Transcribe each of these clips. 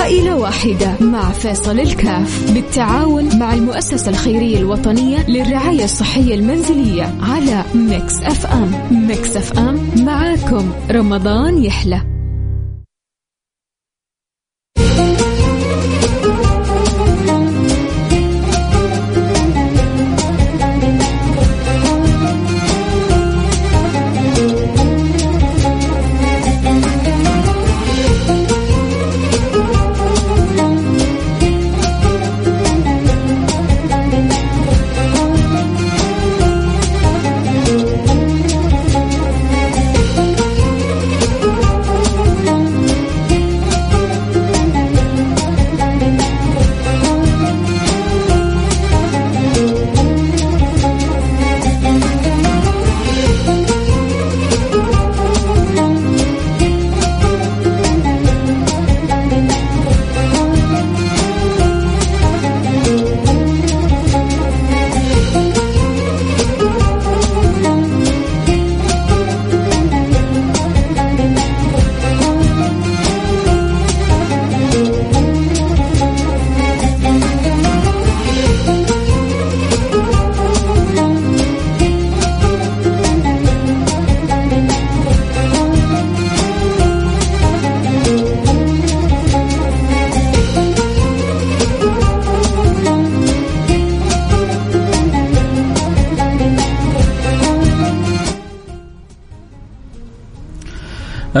عائلة واحدة مع فيصل الكاف بالتعاون مع المؤسسة الخيرية الوطنية للرعاية الصحية المنزلية على Mix FM. Mix FM معاكم رمضان يحلى.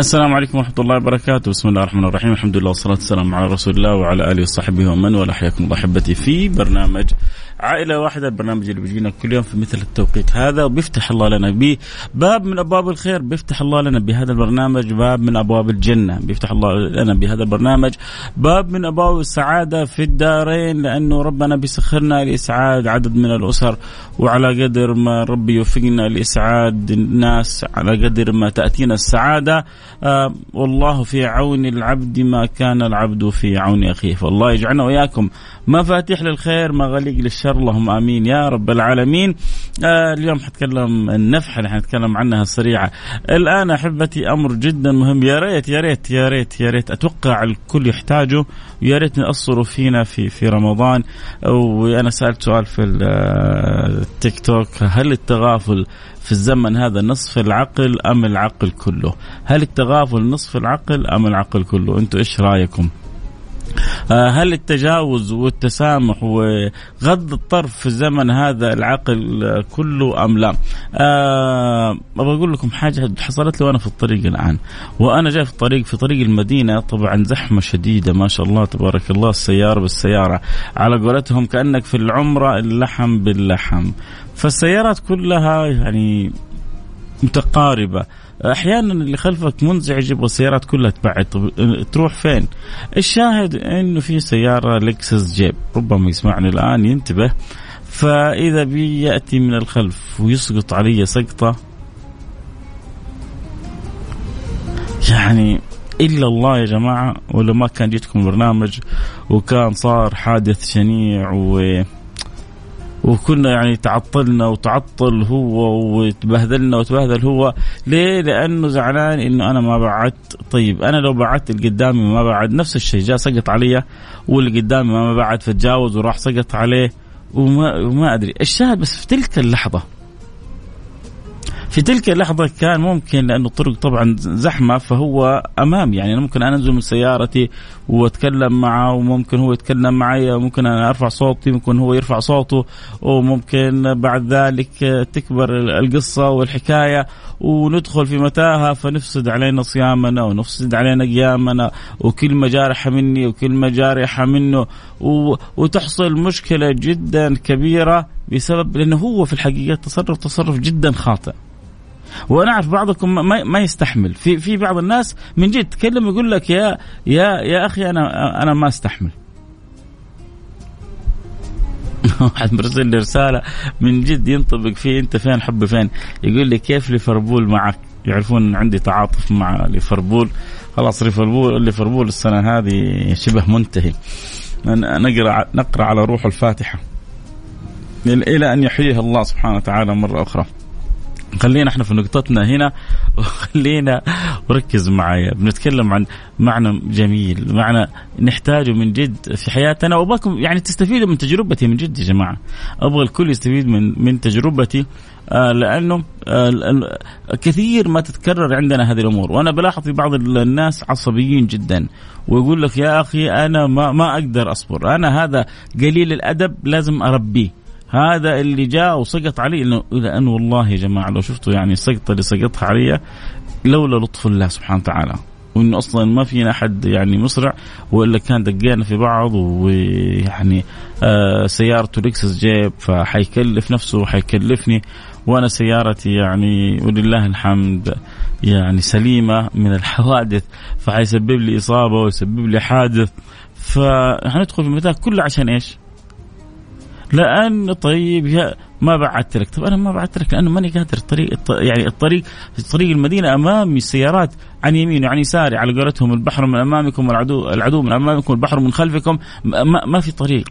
السلام عليكم ورحمة الله وبركاته، بسم الله الرحمن الرحيم، الحمد لله والصلاة والسلام على رسول الله وعلى آله وصحبه ومن والاه، حياكم الله أحبتي في برنامج عائلة واحدة البرنامج اللي بيجينا كل يوم في مثل التوقيت هذا وبيفتح الله لنا به باب من أبواب الخير بيفتح الله لنا بهذا البرنامج باب من أبواب الجنة بيفتح الله لنا بهذا البرنامج. باب من أبواب السعادة في الدارين لأنه ربنا بيسخرنا لإسعاد عدد من الأسر وعلى قدر ما ربي يوفقنا لإسعاد الناس على قدر ما تأتينا السعادة. آه والله في عون العبد ما كان العبد في عون أخيه. فالله يجعلنا وإياكم مفاتيح للخير مغاليق للشر اللهم آمين. يا رب العالمين. آه اليوم حتكلم النفحه اللي حنتكلم عنها سريعه الآن أحبتي أمر جدا مهم. يا ريت يا ريت يا ريت يا ريت. أتوقع الكل يحتاجه. ويا ريت نأصروا فينا في في رمضان. وأنا سألت سؤال في التيك توك. هل التغافل في الزمن هذا نصف العقل أم العقل كله؟ هل التغافل نصف العقل أم العقل كله؟ أنتم إيش رأيكم؟ آه، هل التجاوز والتسامح وغض الطرف في الزمن هذا العقل كله أم لا؟ أه أبغى أقول لكم حاجة حصلت لي وأنا في الطريق الآن. وأنا جاي في الطريق في طريق المدينة طبعا زحمة شديدة ما شاء الله تبارك الله السيارة بالسيارة. على قولتهم كأنك في العمرة اللحم باللحم. فالسيارات كلها يعني متقاربة. أحيانا اللي خلفك منزعج يبغى السيارات كلها تبعد. تروح فين؟ الشاهد إنه في سيارة لكسس جيب ربما يسمعني الآن ينتبه. فإذا بي يأتي من الخلف ويسقط علي سقطة. يعني إلا الله يا جماعة ولو ما كان جيتكم البرنامج وكان صار حادث شنيع و وكنا يعني تعطلنا وتعطل هو وتبهدلنا وتبهدل هو. ليه؟ لأنه زعلان إنه أنا ما بعدت. طيب أنا لو بعدت اللي قدامي ما بعد. نفس الشيء جاء سقط علي واللي قدامي ما بعد فتجاوز وراح سقط عليه. وما وما أدري. الشاهد بس في تلك اللحظة في تلك اللحظة كان ممكن لأنه الطرق طبعا زحمة فهو أمام. يعني أنا ممكن أنزل من سيارتي وأتكلم معه وممكن هو يتكلم معي وممكن أنا أرفع صوتي ممكن هو يرفع صوته وممكن بعد ذلك تكبر القصة والحكاية وندخل في متاهة فنفسد علينا صيامنا ونفسد علينا قيامنا وكلمة جارحة مني وكلمة جارحة منه وتحصل مشكلة جدا كبيرة بسبب لأنه هو في الحقيقة تصرف تصرف جدا خاطئ. وأنا اعرف بعضكم ما, ما يستحمل. في في بعض الناس من جد تكلم يقول لك يا يا يا أخي أنا أنا ما أستحمل. واحد مرسل لي رسالة من جد ينطبق فيه أنت فين حبي فين. يقول لي كيف ليفربول معك؟ يعرفون عندي تعاطف مع ليفربول. خلاص ليفربول ليفربول السنة هذه شبه منتهي. نقرا نقرأ على روح الفاتحة. إلى أن يحييها الله سبحانه وتعالى مرة أخرى. خلينا إحنا في نقطتنا هنا. وخلينا وركز معايا. بنتكلم عن معنى جميل معنى نحتاجه من جد في حياتنا وأبغاكم يعني تستفيدوا من تجربتي من جد يا جماعة. أبغى الكل يستفيد من من تجربتي آه لأنه آه كثير ما تتكرر عندنا هذه الأمور. وأنا بلاحظ في بعض الناس عصبيين جدا ويقول لك يا أخي أنا ما ما أقدر أصبر. أنا هذا قليل الأدب لازم أربيه. هذا اللي جاء وسقط علي إنه لأنه والله يا جماعة لو شفتوا يعني السقطه اللي سقطها علي لولا لطف الله سبحانه وتعالى. وإنه أصلا ما فينا أحد يعني مسرع وإلا كان دقينا في بعض ويعني آه سيارته لكسس جيب فحيكلف نفسه وحيكلفني. وأنا سيارتي يعني ولله الحمد يعني سليمة من الحوادث فحيسبب لي إصابة ويسبب لي حادث. فحندخل في المتاهه كله عشان إيش؟ لأن طيب يا ما بعثت لك. طب أنا ما بعثت لك لأنه ماني قادر. الطريق يعني الطريق طريق المدينة أمامي السيارات عن يمين وعن يساري على قولتهم البحر من أمامكم والعدو العدو من أمامكم والبحر من خلفكم. ما, ما في طريق.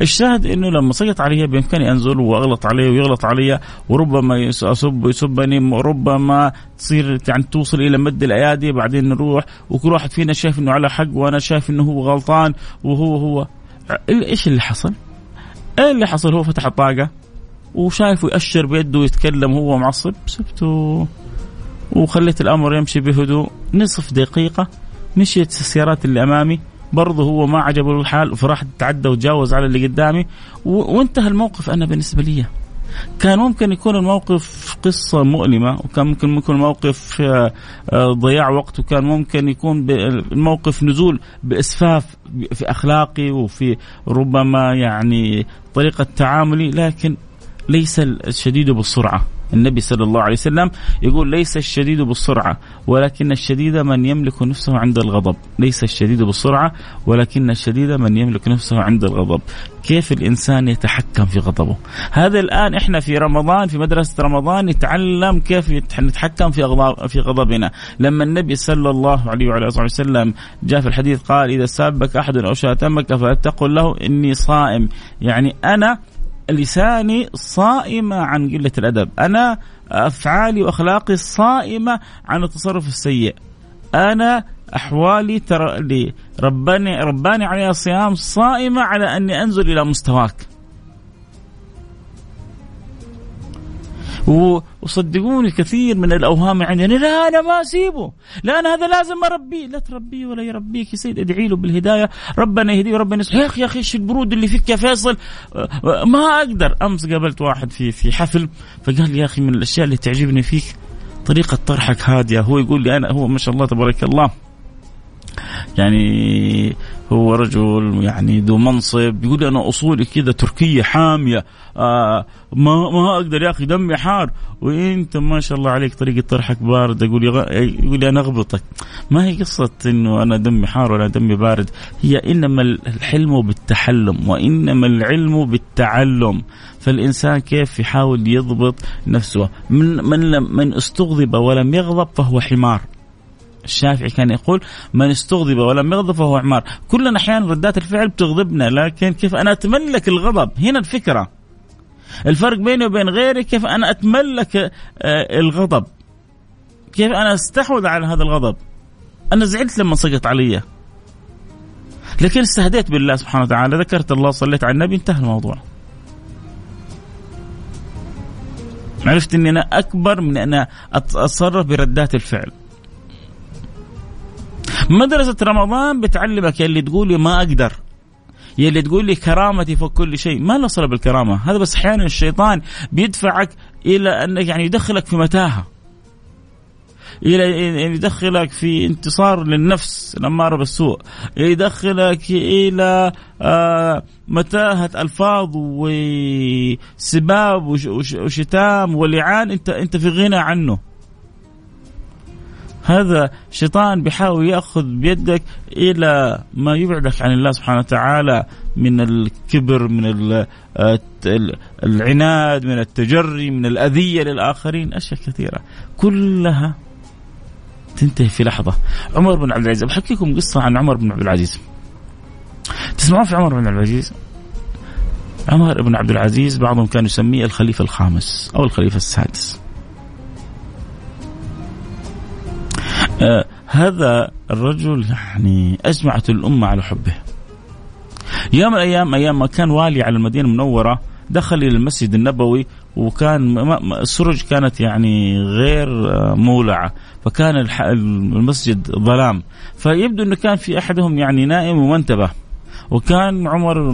الشاهد إنه لما سقط علي بإمكاني انزل وأغلط عليه ويغلط علي وربما اسب يسبني وربما تصير يعني توصل إلى مد الأيادي بعدين نروح وكل واحد فينا شايف إنه على حق وأنا شايف إنه هو غلطان وهو هو. إيش اللي حصل؟ إيه اللي حصل؟ هو فتح الطاقة وشايفه يأشر بيده ويتكلم وهو معصب سبته وخليت الأمر يمشي بهدوء. نصف دقيقة مشيت السيارات اللي أمامي. برضه هو ما عجبه الحال فراح تعدى وتجاوز على اللي قدامي. وانتهى الموقف أنا بالنسبة لي. كان ممكن يكون الموقف قصة مؤلمة وكان ممكن يكون الموقف آه، ضياع وقت وكان ممكن يكون الموقف نزول بإسفاف في أخلاقي وفي ربما يعني طريقة تعاملي لكن ليس الشديد بالسرعة. النبي صلى الله عليه وسلم يقول ليس الشديد بالسرعة ولكن الشديد من يملك نفسه عند الغضب. ليس الشديد بالسرعة ولكن الشديد من يملك نفسه عند الغضب. كيف الإنسان يتحكم في غضبه؟ هذا الآن إحنا في رمضان في مدرسة رمضان نتعلم كيف نتحكم في أغضب في غضبنا. لما النبي صلى الله عليه وعلى آله وسلم جاء في الحديث قال إذا سابك أحد أو شاتمك فلتقل له إني صائم. يعني أنا لساني صائمة عن قلة الأدب. أنا أفعالي وأخلاقي صائمة عن التصرف السيء. أنا أحوالي ترى رباني رباني عليها الصيام صائمة على أني أنزل إلى مستواك. وصدقوني كثير من الأوهام عندي. يعني لا أنا ما أسيبه. لا أنا هذا لازم أربيه. لا تربيه ولا يربيك يا سيد. أدعي له بالهداية. ربنا يهديه وربنا يصلح يا أخي يا أخي إيش البرود اللي فيك يا فيصل؟ ما أقدر. أمس قابلت واحد في في حفل فقال لي يا أخي من الأشياء اللي تعجبني فيك طريقة طرحك هادية. هو يقول لي أنا هو ما شاء الله تبارك الله يعني هو رجل يعني ذو منصب. يقول أنا أصولي كذا تركية حامية. آه ما ما أقدر يا أخي دمي حار. وإنت ما شاء الله عليك طريقة طرحك بارد أقول يقول أنا أغبطك. ما هي قصة إنه أنا دمي حار ولا دمي بارد؟ هي إنما الحلم بالتحلم وإنما العلم بالتعلم. فالإنسان كيف يحاول يضبط نفسه؟ من من من استغضب ولم يغضب فهو حمار. الشافعي كان يقول من استغضب ولم يغضب فهو عمار. كلنا أحيانا ردات الفعل بتغضبنا لكن كيف أنا اتملك الغضب؟ هنا الفكرة. الفرق بيني وبين غيري كيف أنا اتملك آه، الغضب. كيف أنا أستحوذ على هذا الغضب؟ أنا زعلت لما سقط علي. لكن استهديت بالله سبحانه وتعالى ذكرت الله صليت على النبي انتهى الموضوع. عرفت إني أنا أكبر من أن أتصرف بردات الفعل. مدرسة رمضان بتعلمك يلي تقول لي ما أقدر يلي تقول لي كرامتي فوق كل شيء. ما له صلة بالكرامة. هذا بس أحيانا الشيطان بيدفعك إلى أنك يعني يدخلك في متاهة. إلى يدخلك في انتصار للنفس الاماره بالسوء. يدخلك إلى آه، متاهة ألفاظ وسباب وشتام ولعان انت أنت في غنى عنه. هذا شيطان بيحاول يأخذ بيدك إلى ما يبعدك عن الله سبحانه وتعالى من الكبر من آه، العناد من التجري من الأذية للآخرين أشياء كثيرة. كلها تنتهي في لحظة. عمر بن عبد العزيز بحكيكم قصة عن عمر بن عبد العزيز. تسمعون في عمر بن عبد العزيز؟ عمر بن عبد العزيز بعضهم كانوا يسميه الخليفة الخامس أو الخليفة السادس. آه هذا الرجل يعني أجمعت الأمة على حبه. يوم من الأيام أيام ما كان والي على المدينة المنورة دخل إلى المسجد النبوي وكان السرج كانت يعني غير آه، مولعة فكان المسجد ظلام. فيبدو أنه كان في أحدهم يعني نائم ومنتبه وكان عمر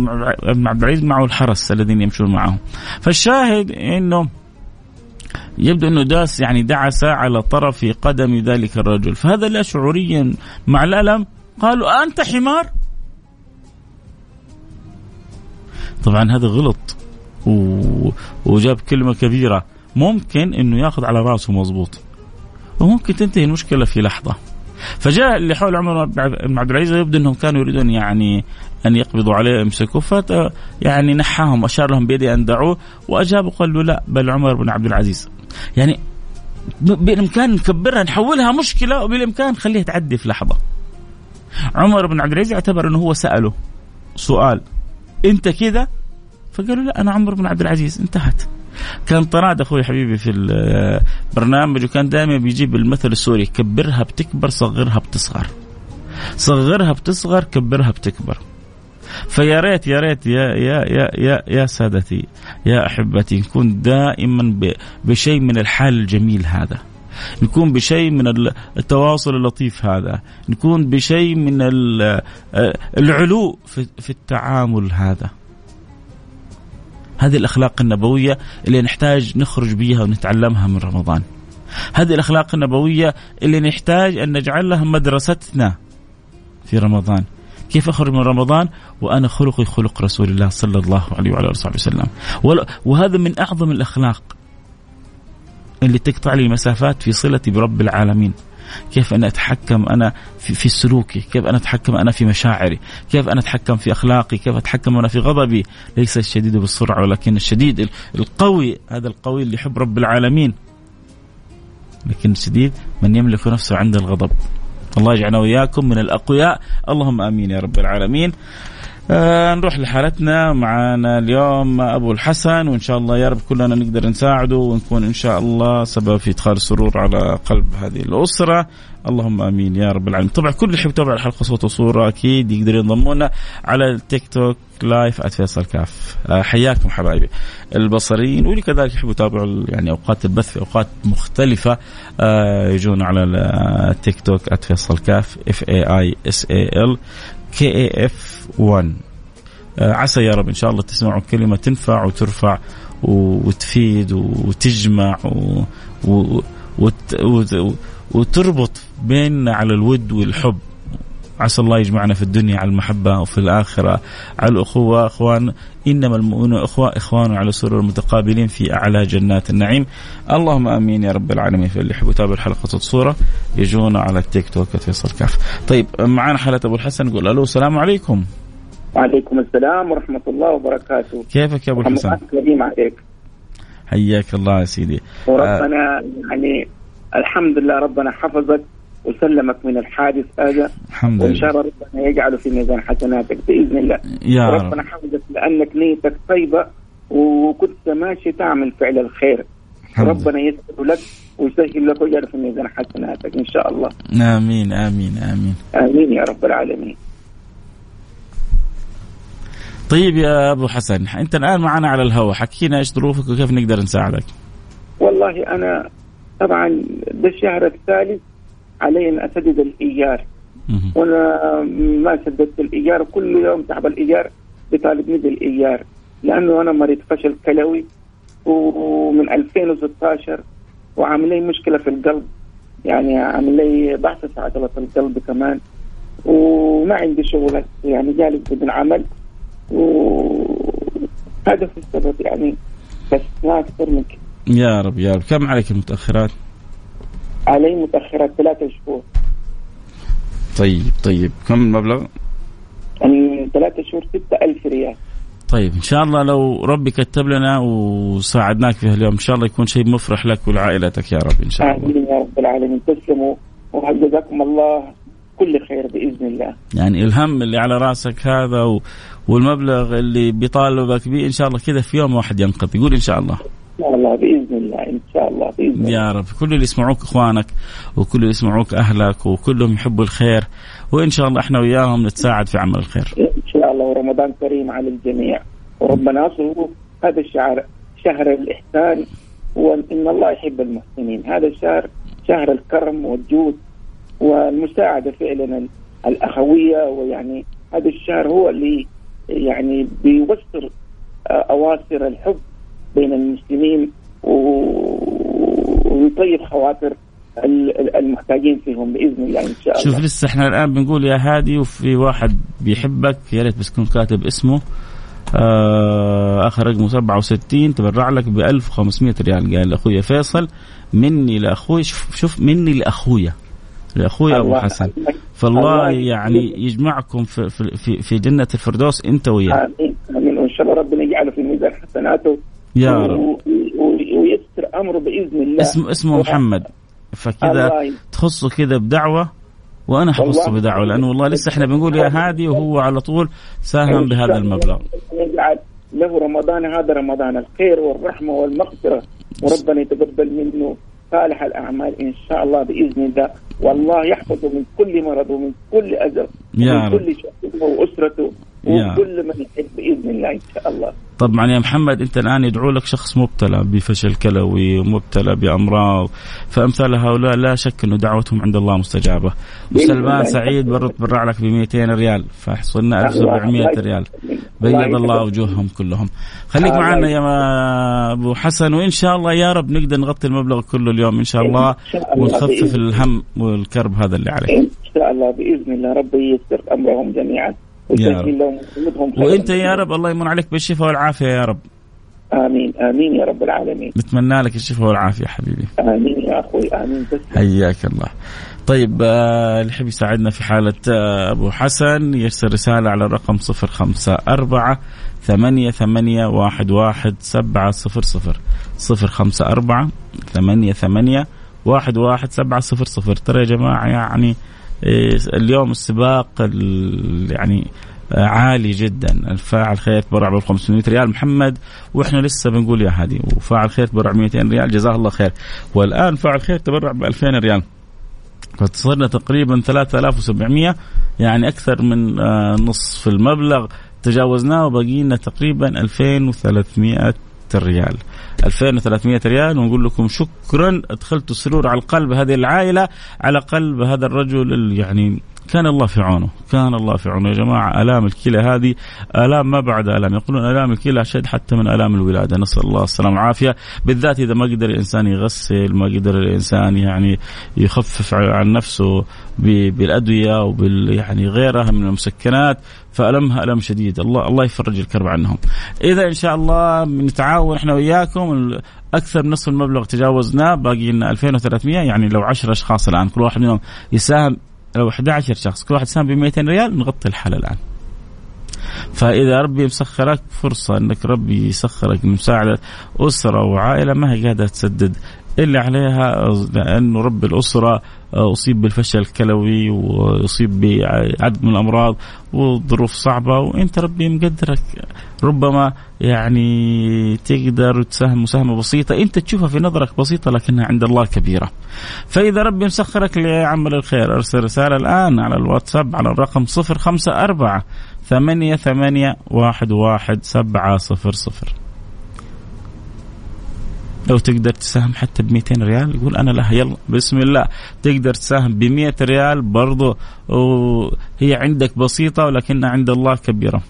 بن عبد العزيز معه الحرس الذين يمشون معه. فالشاهد إنه يبدو أنه داس يعني دعس على طرف قدم ذلك الرجل. فهذا لا شعوريا. مع الألم قالوا أنت حمار؟ طبعا هذا غلط. و... وجاب كلمة كبيرة. ممكن أنه يأخذ على رأسه مضبوط. وممكن تنتهي المشكلة في لحظة. فجاء اللي حول عمر بن عبد العزيز يبدو أنهم كانوا يريدون يعني أن يقبضوا عليه يمسكوه فت يعني نحاهم اشار لهم بيدي أن دعوه وأجابوا قال له لا بل عمر بن عبد العزيز. يعني بالإمكان نكبرها نحولها مشكلة وبالإمكان نخليها تعدي في لحظة. عمر بن عبد العزيز اعتبر إنه هو سأله سؤال أنت كذا؟ فقالوا لا أنا عمر بن عبد العزيز انتهت. كان طراد أخوي حبيبي في البرنامج وكان دائما بيجيب المثل السوري كبرها بتكبر صغرها بتصغر. صغرها بتصغر كبرها بتكبر. فيا ريت يا ريت يا يا يا يا, يا سادتي يا أحبتي نكون دائما بشيء من الحال الجميل هذا. نكون بشيء من التواصل اللطيف هذا. نكون بشيء من العلو في التعامل هذا. هذه الأخلاق النبوية اللي نحتاج نخرج بها ونتعلمها من رمضان. هذه الأخلاق النبوية اللي نحتاج أن نجعلها مدرستنا في رمضان. كيف أخرج من رمضان؟ وأنا خلقي خلق رسول الله صلى الله عليه وعلى آله وصحبه وسلم. وهذا من أعظم الأخلاق اللي تقطع لي مسافات في صلتي برب العالمين. كيف أنا أتحكم أنا في, في سلوكي كيف أنا أتحكم أنا في مشاعري كيف أنا أتحكم في أخلاقي كيف أتحكم أنا في غضبي. ليس الشديد بالسرعة ولكن الشديد القوي هذا القوي اللي يحب رب العالمين. لكن الشديد من يملك نفسه عند الغضب. الله يجعلنا وإياكم من الأقوياء. اللهم آمين يا رب العالمين. آه نروح لحالتنا. معنا اليوم أبو الحسن وإن شاء الله يا رب كلنا نقدر نساعده ونكون إن شاء الله سبب في إدخال السرور على قلب هذه الأسرة. اللهم آمين يا رب العالمين. طبعا كل اللي يحب يتابع الحلقة صوت وصورة أكيد يقدر ينضمونا على التيك توك live @فيصل كاف. آه حياكم حبايبي البصريين. واللي كذلك يحبوا يتابعوا يعني أوقات البث في أوقات مختلفة آه يجون على التيك توك @فيصل كاف F A I S A L K A F 1 عسى يا رب إن شاء الله تسمعوا كلمة تنفع وترفع وتفيد وتجمع و... و... وت... وت... وتربط بيننا على الود والحب. عسى الله يجمعنا في الدنيا على المحبة وفي الآخرة. على الأخوة أخوان إنما المؤمنون أخوة إخوان على سرور متقابلين في أعلى جنات النعيم. اللهم آمين يا رب العالمين. في اللي يحب يتابع الحلقة الصورة يجونا على التيك توك فيصل كاف. طيب معنا حالة أبو الحسن نقول ألو السلام عليكم. وعليكم السلام ورحمة الله وبركاته. كيفك يا أبو الحسن؟ عليك. حياك الله يا سيدي. وربنا آه يعني الحمد لله ربنا حفظك وسلمك من الحادث هذا الحمد لله. وان شاء الله ربنا يجعله في ميزان حسناتك بإذن الله. يا رب. ربنا حفظك لأنك نيتك طيبة وكنت ماشي تعمل فعل الخير. ربنا يسر لك ويسهل لك ويجعله في ميزان حسناتك إن شاء الله. آمين آمين آمين. آمين يا رب العالمين. طيب يا أبو حسن أنت الآن معنا على الهواء حكينا إيش ظروفك وكيف نقدر نساعدك؟ والله أنا طبعا ده الشهر الثالث علي أن أسدد الايجار وأنا ما سددت الايجار كل يوم تعب الايجار بطالبني بالايجار لأنه أنا مريض فشل كلوي ومن 2016 وعامل لي مشكلة في القلب. يعني عامل لي في عضله القلب كمان. وما عندي شغل يعني جالس بدون عمل. وهذا في السبب يعني بس ما أكثر من كده يا رب يا رب. كم عليك المتأخرات؟ علي متأخرات ثلاثة شهور. طيب طيب. كم المبلغ؟ يعني ثلاثة شهور ستة ألف ريال. طيب إن شاء الله لو ربي كتب لنا وساعدناك في اليوم إن شاء الله يكون شيء مفرح لك ولعائلتك يا رب إن شاء الله. آمين يا رب العالمين. تسلموا وجزاكم الله كل خير بإذن الله. يعني الهم اللي على رأسك هذا و... والمبلغ اللي بيطالبك به إن شاء الله كذا في يوم واحد ينقضي يقول إن شاء الله. شاء الله بإذن الله إن شاء الله بإذن الله. يا رب. كل اللي يسمعوك إخوانك وكل اللي يسمعوك أهلك وكلهم يحبوا الخير وإن شاء الله إحنا وياهم نتساعد في عمل الخير. إن شاء الله. ورمضان كريم على الجميع. وربنا يصله هذا الشهر شهر الإحسان وإن الله يحب المحسنين. هذا الشهر شهر الكرم والجود والمساعدة فعلا الأخوية ويعني هذا الشهر هو اللي يعني بيوسر أواصر الحب بين المسلمين ويطيب خواطر المحتاجين فيهم بإذن الله إن شاء الله. شوف لسه إحنا الآن بنقول يا هادي وفي واحد بيحبك يا ريت بس تكون كاتب اسمه. آه آخر رقمه 67 تبرع لك ب 1500 ريال. قال لاخويا فيصل مني لأخوي شوف, شوف مني لأخويا. لأخويا أبو حسن. فالله يعني يجمعكم في في في جنة الفردوس أنت وياه. آمين آمين. وإن شاء الله ربنا يجعله في ميزان حسناته. يا رب. ويسر أمره بإذن الله. اسمه اسمه محمد. فكذا تخصه كذا بدعوة وأنا حخصه بدعوة لأنه والله لسه إحنا بنقول يا هادي وهو على طول ساهم بهذا المبلغ. يجعل له رمضان هذا رمضان الخير والرحمة والمغفرة. وربنا يتقبل منه صالح الأعمال إن شاء الله بإذن الله. والله يحفظه من كل مرض ومن كل أذى ومن كل شخص وأسرته. وكل من يحب بإذن الله إن شاء الله. طبعا يا محمد أنت الآن يدعو لك شخص مبتلى بفشل كلوي ومبتلى بأمراض. فأمثال هؤلاء لا شك أنه دعوتهم عند الله مستجابة. وسلمان سعيد برضه تبرع لك ب 200 ريال. فحصلنا 1700 ريال. بيض الله وجوههم كلهم. خليك معنا يا أبو حسن وإن شاء الله يا رب نقدر نغطي المبلغ كله اليوم إن شاء الله ونخفف الهم والكرب هذا اللي عليك. إن شاء الله بإذن الله. ربي ييسر أمرهم جميعا. يا رب. وانت يا رب الله يمن عليك بالشفاء والعافية يا رب. آمين آمين يا رب العالمين. نتمنى لك الشفاء والعافية حبيبي. آمين يا أخوي آمين. حياك الله. طيب آه اللي يحب يساعدنا في حالة آه أبو حسن يرسل رسالة على الرقم صفر خمسة أربعة ثمانية ثمانية واحد واحد سبعة صفر صفر. صفر خمسة أربعة ثمانية ثمانية واحد واحد سبعة صفر صفر. ترى يا جماعة يعني إيه، اليوم السباق يعني آه، عالي جدا. الفاعل خير تبرع ب 500 ريال. محمد وإحنا لسه بنقول يا هادي وفاعل خير تبرع ب 200 ريال. جزاه الله خير. والآن فاعل خير تبرع ب 2000 ريال. فصرنا تقريبا 3700 يعني أكثر من آه، نصف المبلغ تجاوزناه وبقي لنا تقريبا 2300 ريال. 2300 ريال ونقول لكم شكرا ادخلتوا سرور على القلب هذه العائلة على قلب هذا الرجل يعني كان الله في عونه كان الله في عونه. يا جماعة آلام الكلى هذه آلام ما بعد آلام. يقولون آلام الكلى أشد حتى من آلام الولادة. نسأل الله السلامة والعافية. بالذات إذا ما قدر الإنسان يغسل ما قدر الإنسان يعني يخفف عن نفسه بالأدوية وبال يعني غيرها من المسكنات فألمها ألم شديد. الله الله يفرج الكرب عنهم. إذا إن شاء الله نتعاون إحنا وإياكم. أكثر من نصف المبلغ تجاوزناه باقي لنا 2300 يعني لو 10 أشخاص الآن كل واحد منهم يساهم لو 11 شخص كل واحد سام ب 200 ريال نغطي الحالة الآن. فإذا ربي مسخرك فرصة إنك ربي يسخرك لمساعده أسرة وعائلة ما هي قاعدة تسدد اللي عليها لأنه رب الأسرة أصيب بالفشل الكلوي وأصيب بعدد من الأمراض وظروف صعبة وأنت ربي مقدرك ربما يعني تقدر تساهم مساهمة بسيطة أنت تشوفها في نظرك بسيطة لكنها عند الله كبيرة. فإذا ربي مسخرك لعمل الخير أرسل رسالة الآن على الواتساب على الرقم 054 ثمانية ثمانية واحد واحد سبعة صفر صفر لو تقدر تساهم حتى ب 200 ريال يقول أنا لها يلا بسم الله. تقدر تساهم ب 100 ريال برضو وهي عندك بسيطة ولكنها عند الله كبيرة.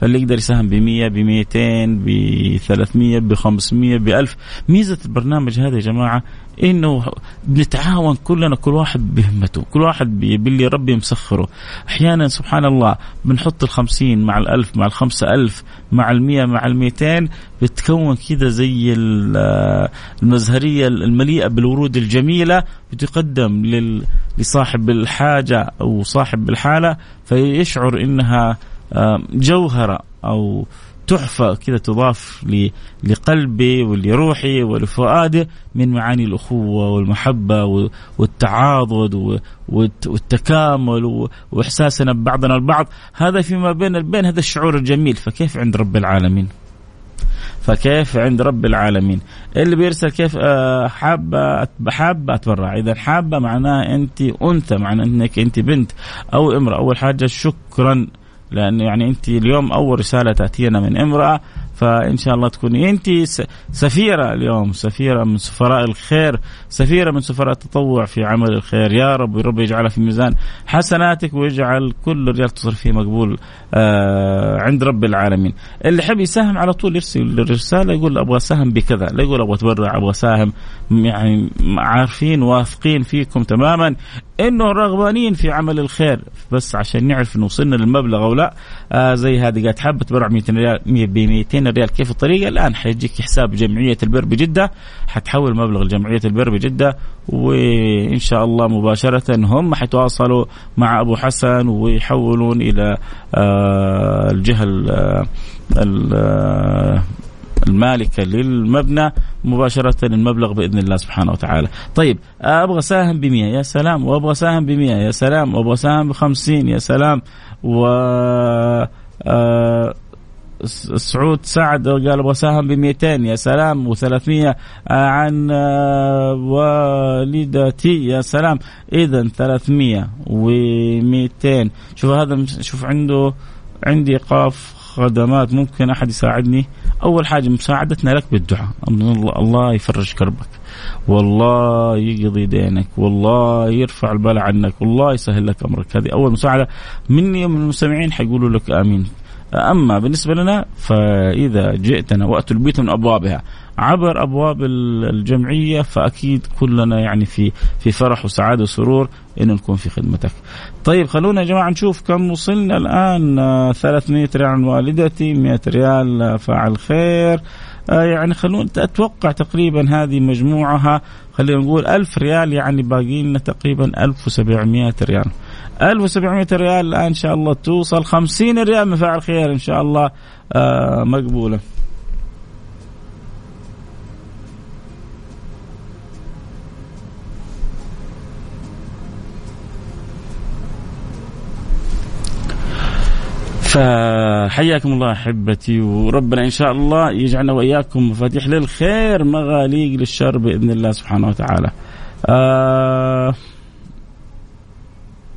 فاللي يقدر يساهم ب 100 ب 200 ب 300 ب 500 ب 1000 ميزة البرنامج هذا يا جماعة إنه بنتعاون كلنا كل واحد بهمته كل واحد باللي ربي مسخره. أحيانا سبحان الله بنحط الخمسين مع الألف مع الخمسة ألف مع المية مع الميتين. بتكون كذا زي المزهرية المليئة بالورود الجميلة بتقدم لصاحب الحاجة أو صاحب الحالة فيشعر إنها جوهرة أو تحفة كذا تضاف لقلبي ولروحي ولفؤادي من معاني الأخوة والمحبة والتعاضد والتكامل وإحساسنا ببعضنا البعض. هذا فيما بين البين هذا الشعور الجميل. فكيف عند رب العالمين؟ فكيف عند رب العالمين؟ اللي بيرسل كيف آه، حابة حابة أتبرع. إذا حابة معناها أنت أنثى معناها أنك أنت بنت أو امرأة. أول حاجة شكرا لأنه يعني أنت اليوم أول رسالة تأتينا من امرأة فإن شاء الله تكوني. انت سفيرة اليوم سفيرة من سفراء الخير سفيرة من سفراء التطوع في عمل الخير. يا رب رب يجعلها في ميزان حسناتك ويجعل كل ريال تصرف فيه مقبول آه عند رب العالمين. اللي يحب يساهم على طول يرسل الرساله يقول أبغى أساهم بكذا لا يقول أبغى أتبرع أبغى أساهم يعني عارفين واثقين فيكم تماما إنه رغبانين في عمل الخير. بس عشان نعرف إنه وصلنا للمبلغ أو لا آه زي هذه قاعد حابه تبرع 200 ريال ب 200 ريال كيف الطريقة؟ الآن حيجيك حساب جمعية البر بجدة. حتحول مبلغ لجمعية البر بجدة وإن شاء الله مباشرة هم حيتواصلوا مع أبو حسن ويحولون إلى آه الجهة المالكه للمبنى مباشرة المبلغ بإذن الله سبحانه وتعالى. طيب أبغى ساهم ب 100 يا سلام. وأبغى ساهم ب 100 يا سلام. وأبغى ساهم ب 50 يا سلام. و آه سعود سعد قال أبغى اساهم ب 200 يا سلام. و300 عن آه، والدتي يا سلام. اذا 300 و200 شوف هذا شوف عنده عندي ايقاف خدمات ممكن أحد يساعدني؟ أول حاجة مساعدتنا لك بالدعاء. الله يفرج كربك. والله يقضي دينك. والله يرفع البلاء عنك. والله يسهل لك أمرك. هذه أول مساعدة. مني ومن المستمعين حيقولوا لك آمين. أما بالنسبة لنا فإذا جئتنا وأتوا البيت من أبوابها عبر أبواب الجمعية فأكيد كلنا يعني في في فرح وسعادة وسرور إنه نكون في خدمتك. طيب خلونا يا جماعة نشوف كم وصلنا الآن. 300 ريال عن والدتي 100 ريال فاعل خير. آه، يعني خلونا أتوقع تقريبا هذه مجموعها خلينا نقول ألف ريال يعني باقي لنا تقريبا 1700 ريال. 1700 ريال الآن إن شاء الله توصل. 50 ريال من فاعل خير إن شاء الله. آه مقبولة. فحياكم الله أحبتي وربنا إن شاء الله يجعلنا وإياكم مفاتيح للخير مغاليق للشر بإذن الله سبحانه وتعالى. آه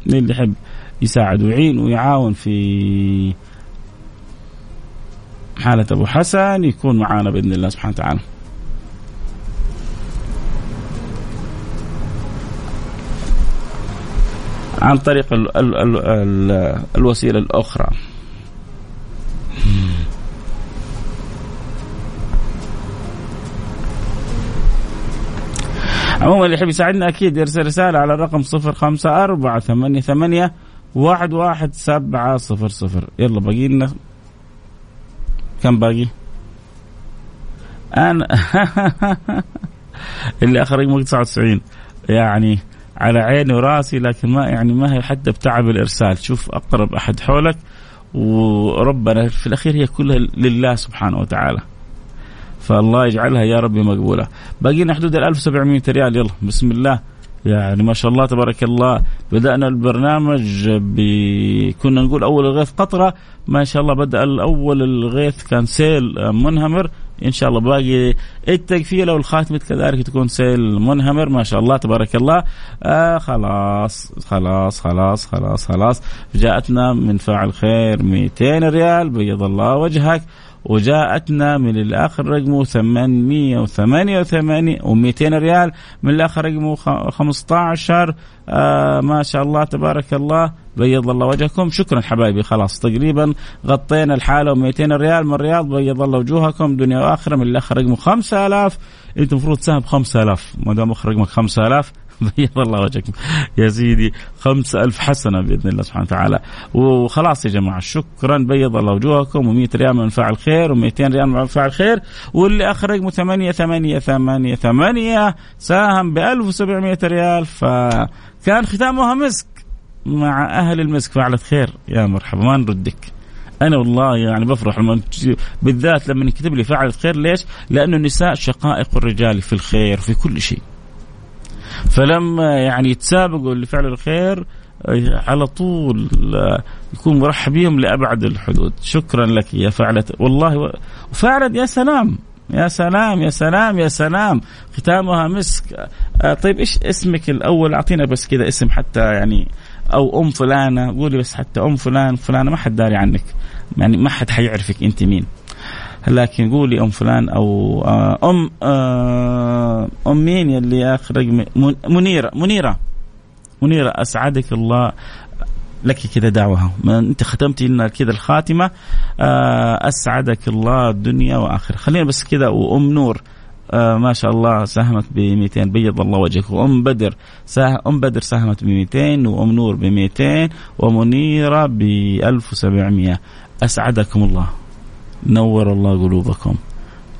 مين اللي يحب يساعد ويعين ويعاون في حالة أبو حسن يكون معانا بإذن الله سبحانه وتعالى عن طريق ال ال ال ال الوسيلة الأخرى عموما اللي يحب يساعدنا أكيد يرسل رسالة على الرقم صفر خمسة أربعة ثمانية ثمانية واحد واحد سبعة صفر صفر. يلا باقي لنا كم باقي؟ أنا اللي آخر رقم 99 يعني على عيني وراسي لكن ما يعني ما هي حتى بتعب الإرسال. شوف أقرب أحد حولك وربنا في الأخير هي كلها لله سبحانه وتعالى. فالله يجعلها يا ربي مقبولة. باقينا حدود ال 1700 ريال. يلا بسم الله. يعني ما شاء الله تبارك الله. بدأنا البرنامج ب... كنا نقول أول الغيث قطرة. ما شاء الله بدأ الأول الغيث كان سيل منهمر. إن شاء الله باقي التقفيلة والخاتمة كذلك تكون سيل منهمر. ما شاء الله تبارك الله. آه خلاص خلاص خلاص خلاص خلاص. جاءتنا من فاعل خير 200 ريال. بيض الله وجهك. وجاءتنا من الآخر رقمه 888 و200 ريال. من الآخر رقمه 15 آه ما شاء الله تبارك الله بيض الله وجهكم. شكرا حبايبي خلاص تقريبا غطينا الحالة و200 ريال. من الرياض بيض الله وجوهكم دنيا وآخرة. من الآخر رقمه 5000 أنت المفروض تساهم 5000 ما دام اخر رقمك 5000 بيض الله وجهكم يا سيدي خمسة ألف حسنة بإذن الله سبحانه وتعالى. وخلاص يا جماعة شكرا بيض الله وجوهكم و100 ريال من فاعل خير و200 ريال من فاعل خير واللي رقمه ثمانية ثمانية ثمانية ثمانية ساهم ب 1700 ريال. فكان ختامها مسك مع أهل المسك. فعلت خير يا مرحبا ما نردك. أنا والله يعني بفرح لما بالذات لما يكتب لي فعلت خير. ليش؟ لأنه النساء شقائق الرجال في الخير في كل شيء. فلما يعني يتسابقوا لفعل الخير على طول يكون مرحب بهم لأبعد الحدود. شكرا لك يا فعلة. والله وفعلا يا سلام يا سلام يا سلام يا سلام. ختامها مسك. آه، طيب إيش اسمك الأول؟ أعطينا بس كذا اسم حتى يعني أو أم فلانة. قولي بس حتى أم فلان فلانة ما حد داري عنك. يعني ما حد حيعرفك. أنت مين؟ لكن قولي أم فلان أو آه، أم آه، أم مين يلي آخر رقم؟ منيرة منيرة. منيرة أسعدك الله لك كذا دعوة. أنت ختمتي لنا كذا الخاتمة. آه، أسعدك الله الدنيا واخره خلينا بس كذا وأم نور. آه ما شاء الله ساهمت ب 200 بيض الله وجهك. وأم بدر ساه أم بدر ساهمت ب 200 وأم نور ب 200 ومنيرة ب 1700 أسعدكم الله. نور الله قلوبكم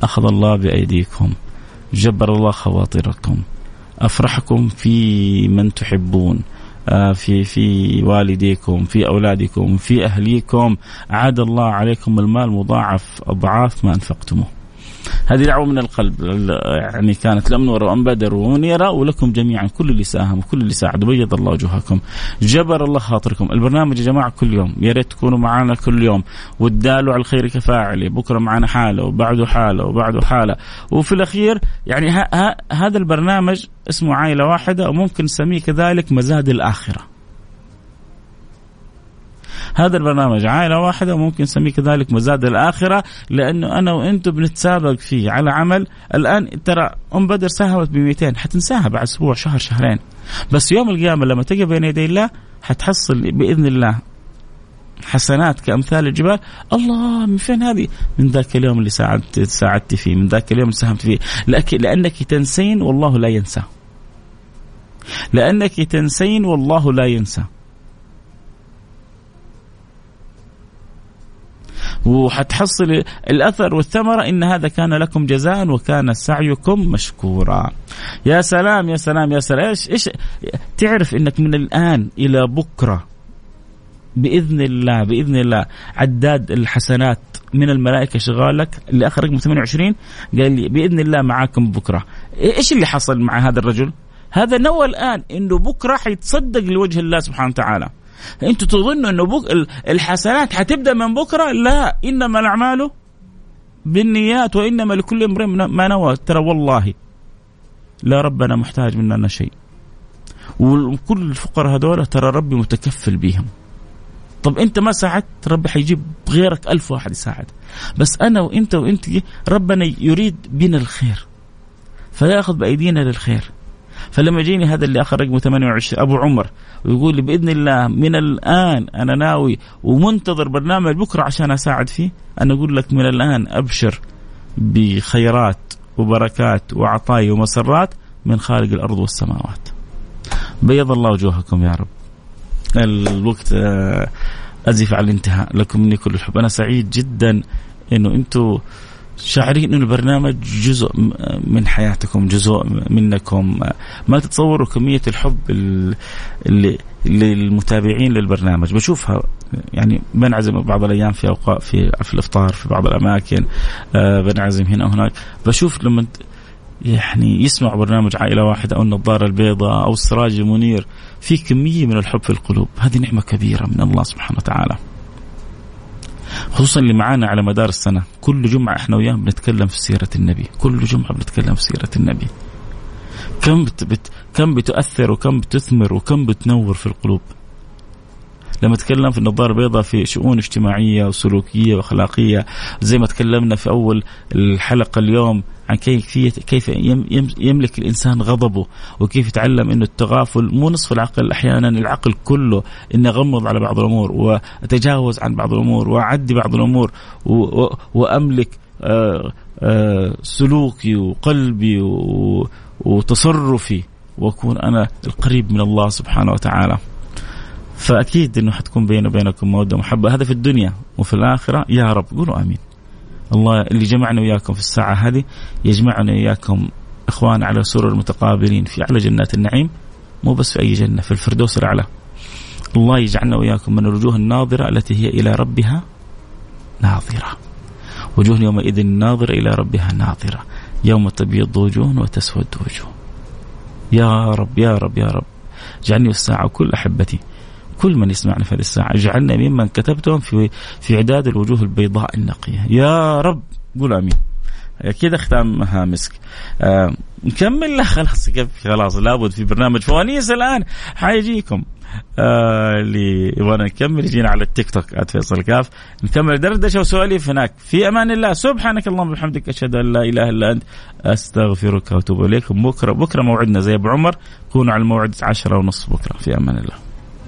أخذ الله بأيديكم جبر الله خواطركم أفرحكم في من تحبون آه، في في والديكم في أولادكم في أهليكم عاد الله عليكم المال مضاعف أضعاف ما أنفقتموه. هذه دعوة من القلب. يعني كانت لأمنور وأم بدر ومنيرة ولكم جميعا كل اللي ساهم وكل اللي ساعد. بيض الله وجوهكم جبر الله خاطركم. البرنامج يا جماعة كل يوم. يا ريت تكونوا معنا كل يوم. والدال على الخير كفاعله بكرة معنا حالة وبعده حالة وبعده حالة. وفي الأخير يعني ها ها هذا البرنامج اسمه عائلة واحدة وممكن نسميه كذلك مزاد الآخرة. هذا البرنامج عائلة واحدة وممكن نسميه كذلك مزاد الآخرة لأنه أنا وأنتم بنتسابق فيه على عمل الآن ترى أم بدر ساهمت ب 200 حتنساها بعد أسبوع شهر شهرين بس يوم القيامة لما تجي بين يدي الله حتحصل بإذن الله حسنات كأمثال الجبال الله من فين هذه؟ من ذاك اليوم اللي ساعدت ساعدت فيه، من ذاك اليوم اللي ساهمت فيه، لكن لأنك تنسين والله لا ينسى. لأنك تنسين والله لا ينسى. وحتحصل الأثر والثمرة إن هذا كان لكم جزاء وكان سعيكم مشكورا. يا سلام يا سلام يا سلام إيش إيش تعرف إنك من الآن إلى بكرة بإذن الله بإذن الله عداد الحسنات من الملائكة شغالك اللي آخر رقم 28 قال لي بإذن الله معاكم بكرة. إيش اللي حصل مع هذا الرجل؟ هذا نوى الآن إنه بكرة حيتصدق لوجه الله سبحانه وتعالى. أنتوا تظنوا انه بك الحسنات حتبدأ من بكرة؟ لا إنما الأعمال بالنيات وإنما لكل امرئ ما نوى. ترى والله لا ربنا محتاج مننا شيء. وكل الفقراء هذول ترى ربي متكفل بهم. طب أنت ما ساعدت؟ ربي حيجيب غيرك ألف واحد يساعد. بس أنا وأنت وأنت ربنا يريد بنا الخير فيأخذ بأيدينا للخير. فلما يجيني هذا اللي أخر رقمه 28 أبو عمر ويقول لي بإذن الله من الآن أنا ناوي ومنتظر برنامج بكرة عشان أساعد فيه أنا أقول لك من الآن أبشر بخيرات وبركات وعطايا ومسرات من خالق الأرض والسماوات. بيض الله وجوهكم يا رب. الوقت آه، ازف على الانتهاء لكم مني كل الحب أنا سعيد جدا إنه أنتم شاعرين إنه البرنامج جزء من حياتكم جزء منكم. ما تتصوروا كمية الحب اللي للمتابعين للبرنامج. بشوفها يعني بنعزم بعض الأيام في اوقات في في الإفطار في بعض الأماكن آه، بنعزم هنا وهناك. بشوف لما يعني يسمع برنامج عائلة واحدة أو النظارة البيضاء أو السراج المنير في كمية من الحب في القلوب. هذه نعمة كبيرة من الله سبحانه وتعالى. خصوصا اللي معانا على مدار السنة. كل جمعة إحنا وياهم بنتكلم في سيرة النبي. كل جمعة بنتكلم في سيرة النبي. كم بت بت كم بتؤثر وكم بتثمر وكم بتنور في القلوب. لما تكلم في النظارة البيضاء في شؤون اجتماعية وسلوكية وأخلاقية زي ما تكلمنا في أول الحلقة اليوم عن كيفيه كيف يملك الإنسان غضبه وكيف يتعلم إنه التغافل مو نصف العقل أحيانا العقل كله اني اغمض على بعض الأمور وأتجاوز عن بعض الأمور وأعدي بعض الأمور وأملك آه، آه، سلوكي وقلبي وتصرفي وأكون أنا القريب من الله سبحانه وتعالى. فأكيد إنه حتكون بيني وبينكم مودة ومحبة هذا في الدنيا وفي الآخرة يا رب قولوا آمين. الله اللي جمعنا وياكم في الساعة هذه يجمعنا وياكم إخوان على سرر متقابلين في أعلى جنات النعيم مو بس في أي جنة في الفردوس الأعلى. الله يجعلنا وياكم من الوجوه الناظرة التي هي إلى ربها ناظرة. وجوه يومئذ ناظرة إلى ربها ناظرة. يوم تبيض وجوه وتسود وجوه. يا رب يا رب يا رب اجعلني والساعة وكل أحبتي كل من يسمعنا في هذه الساعة. اجعلنا ممن كتبتهم في في إعداد الوجوه البيضاء النقية. يا رب قول آمين. كذا ختامها مسك. آه نكمل. لا خلاص خلاص لابد في برنامج فوانيس الآن. حيجيكم. آه اللي يبغى نكمل يجينا على التيك توك @فيصل كاف. نكمل دردشة وسواليف هناك. في أمان الله. سبحانك اللهم وبحمدك أشهد أن لا إله إلا أنت أستغفرك وأتوب اليكم بكرة بكرة موعدنا. زي أبو عمر كونوا على الموعد 10 ونص بكرة. في أمان الله.